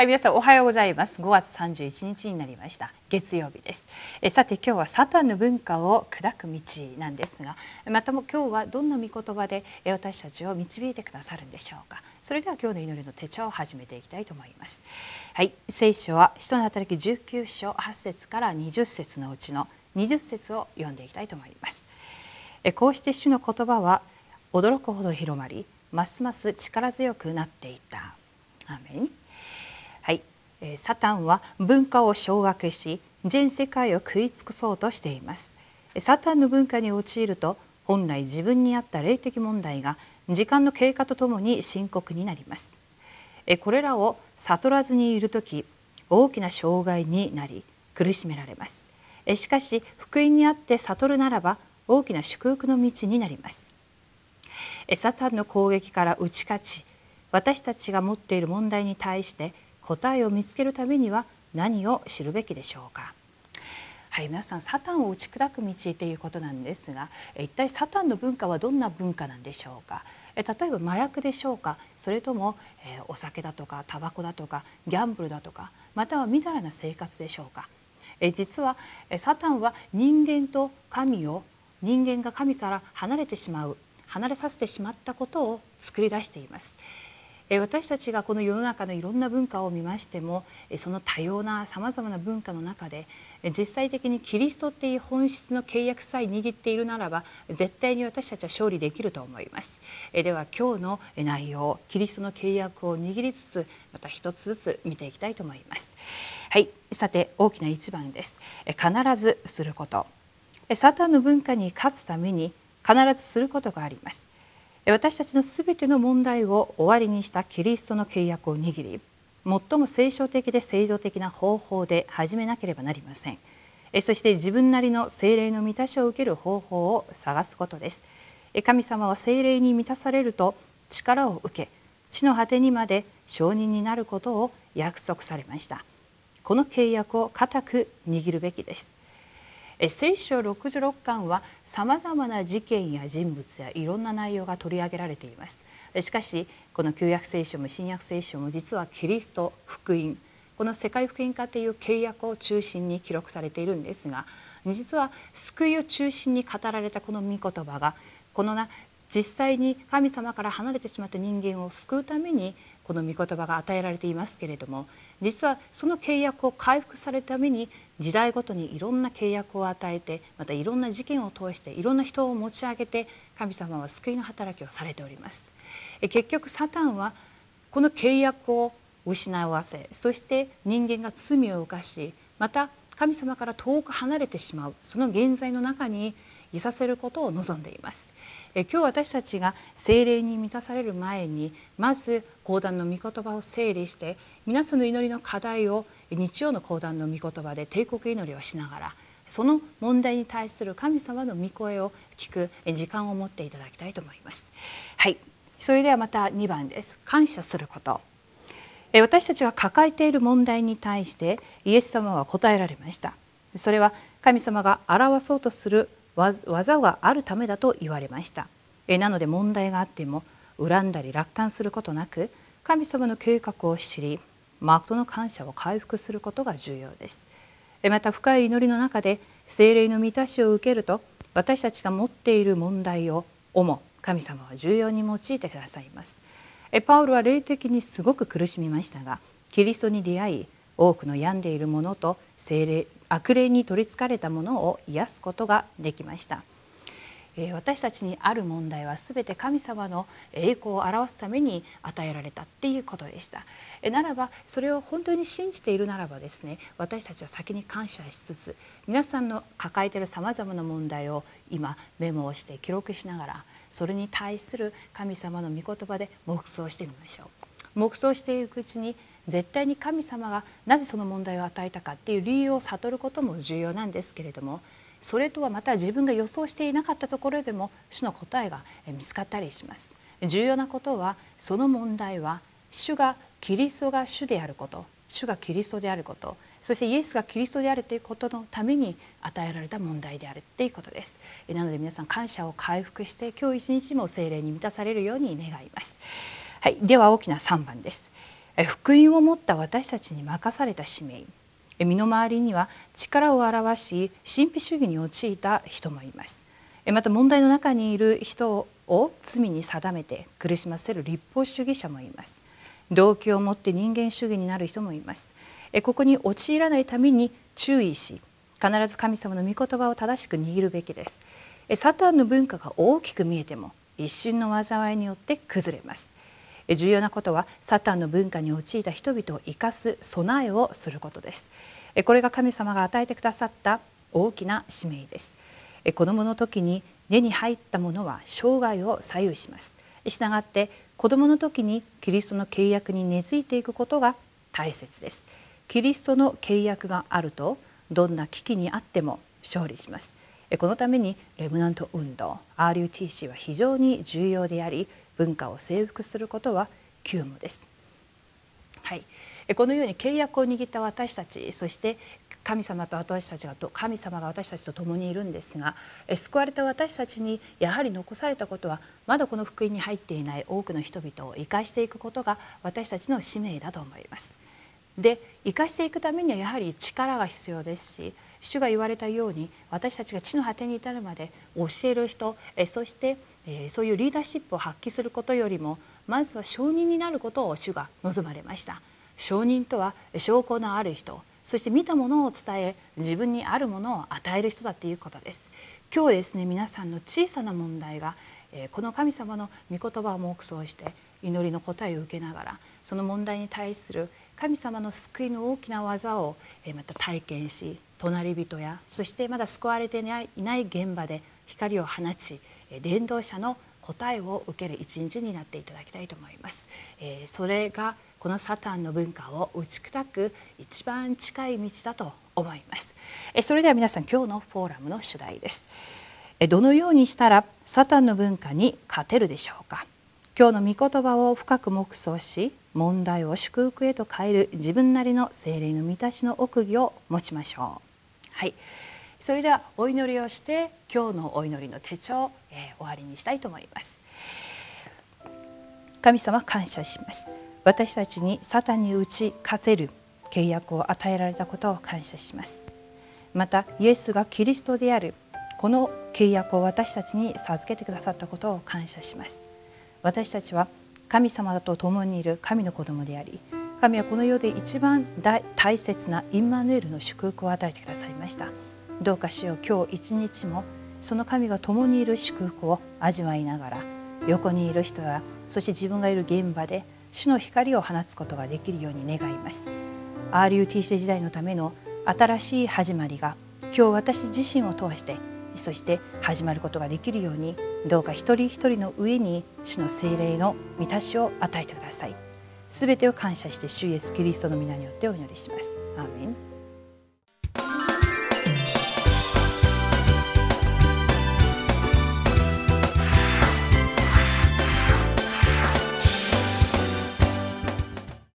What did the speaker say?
はい、皆さんおはようございます。5月31日になりました。月曜日です。えさて今日はサタンの文化を砕く道なんですが、またも今日はどんな御言葉で私たちを導いてくださるんでしょうか。それでは今日の祈りの手帳を始めていきたいと思います。はい、聖書は使徒の働き19章8節から20節のうちの20節を読んでいきたいと思います。えこうして主の言葉は驚くほど広まり、ますます力強くなっていた。アメン。はい。サタンは文化を掌握し全世界を食い尽くそうとしています。サタンの文化に陥ると本来自分に合った霊的問題が時間の経過とともに深刻になります。これらを悟らずにいる時大きな障害になり苦しめられます。しかし福音にあって悟るならば大きな祝福の道になります。サタンの攻撃から打ち勝ち私たちが持っている問題に対して答えを見つけるためには何を知るべきでしょうか？はい、皆さんサタンを打ち砕く道ということなんですが一体サタンの文化はどんな文化なんでしょうか？例えば麻薬でしょうか？それとも、えお酒だとかタバコだとかギャンブルだとかまたはみだらな生活でしょうか？え実はサタンは人間と神を人間が神から離れてしまう離れさせてしまったことを作り出しています。私たちがこの世の中のいろんな文化を見ましてもその多様なさまざまな文化の中で実際的にキリストっていう本質の契約さえ握っているならば絶対に私たちは勝利できると思います。では今日の内容キリストの契約を握りつつまた一つずつ見ていきたいと思います。はいさて大きな一番です。必ずすること。サタンの文化に勝つために必ずすることがあります。私たちのすべての問題を終わりにしたキリストの契約を握り最も聖書的で正常的な方法で始めなければなりません。そして自分なりの精霊の満たしを受ける方法を探すことです。神様は精霊に満たされると力を受け地の果てにまで承認になることを約束されました。この契約を固く握るべきです。聖書66巻はさまざまな事件や人物やいろんな内容が取り上げられています。しかしこの旧約聖書も新約聖書も実はキリスト福音。この世界福音化という契約を中心に記録されているんですが実は救いを中心に語られたこの御言葉がこのな実際に神様から離れてしまった人間を救うためにこの御言葉が与えられていますけれども実はその契約を回復されるために時代ごとにいろんな契約を与えてまたいろんな事件を通していろんな人を持ち上げて神様は救いの働きをされております。結局サタンはこの契約を失わせそして人間が罪を犯しまた神様から遠く離れてしまうその現在の中にいさせることを望んでいますえ今日私たちが精霊に満たされる前にまず講談の御言葉を整理して皆さんの祈りの課題を日曜の講談の御言葉で帝国祈りをしながらその問題に対する神様の御声を聞く時間を持っていただきたいと思います。はい、それではまた2番です。感謝すること。私たちが抱えている問題に対してイエス様は答えられました。それは神様が表そうとする技があるためだと言われました。なので問題があっても恨んだり落胆することなく神様の計画を知り誠の感謝を回復することが重要です。また深い祈りの中で精霊の満たしを受けると私たちが持っている問題を主神様は重要に用いてくださいます。パウロは霊的にすごく苦しみましたがキリストに出会い多くの病んでいる者と精霊悪霊に取りつかれたものを癒すことができました。私たちにある問題は全て神様の栄光を表すために与えられたっていうことでした。ならばそれを本当に信じているならばですね私たちは先に感謝しつつ皆さんの抱えているさまざまな問題を今メモをして記録しながらそれに対する神様の御言葉で黙想してみましょう。黙想していくうちに絶対に神様がなぜその問題を与えたかっていう理由を悟ることも重要なんですけれどもそれとはまた自分が予想していなかったところでも主の答えが見つかったりします。重要なことはその問題は主がキリストが主であること主がキリストであることそしてイエスがキリストであるということのために与えられた問題であるっていうことです。なので皆さん感謝を回復して今日一日も精霊に満たされるように願います。はい、では大きな3番です。福音を持った私たちに任された使命。身の回りには力を表し神秘主義に陥った人もいます。また問題の中にいる人を罪に定めて苦しませる立法主義者もいます。動機を持って人間主義になる人もいます。ここに陥らないために注意し必ず神様の御言葉を正しく握るべきです。サタンの文化が大きく見えても一瞬の災いによって崩れます。重要なことはサタンの文化に陥った人々を生かす備えをすることです。これが神様が与えてくださった大きな使命です。子供の時に根に入ったものは生涯を左右します。したがって子供の時にキリストの契約に根付いていくことが大切です。キリストの契約があるとどんな危機にあっても勝利します。このためにレムナント運動 RUTC は非常に重要であり文化を征服することは急務です。はい、このように契約を握った私たちそして神様と私たちが神様が私たちと共にいるんですが救われた私たちにやはり残されたことはまだこの福音に入っていない多くの人々を生かしていくことが私たちの使命だと思います。で生かしていくためにはやはり力が必要ですし主が言われたように私たちが地の果てに至るまで教える人そしてそういうリーダーシップを発揮することよりもまずは証人になることを主が望まれました。証人とは証拠のある人そして見たものを伝え自分にあるものを与える人だということです。今日ですね皆さんの小さな問題がこの神様の御言葉を黙想して祈りの答えを受けながらその問題に対する神様の救いの大きな技をまた体験し隣人やそしてまだ救われていない現場で光を放ち伝道者の答えを受ける一日になっていただきたいと思います。それがこのサタンの文化を打ち砕く一番近い道だと思います。それでは皆さん今日のフォーラムの主題です。どのようにしたらサタンの文化に勝てるでしょうか？今日の御言葉を深く黙想し問題を祝福へと変える自分なりの精霊の満たしの奥義を持ちましょう。はい、それではお祈りをして今日のお祈りの手帳、えー、終わりにしたいと思います。神様感謝します。私たちにサタンに打ち勝てる契約を与えられたことを感謝します。またイエスがキリストであるこの契約を私たちに授けてくださったことを感謝します。私たちは神様と共にいる神の子供であり神はこの世で一番大切なインマヌエルの祝福を与えてくださいました。どうかしよう。今日一日もその神が共にいる祝福を味わいながら横にいる人やそして自分がいる現場で主の光を放つことができるように願います。RUTC 時代のための新しい始まりが今日私自身を通してそして始まることができるようにどうか一人一人の上に主の精霊の満たしを与えてください。すべてを感謝して主イエスキリストの皆によってお祈りします。アーメン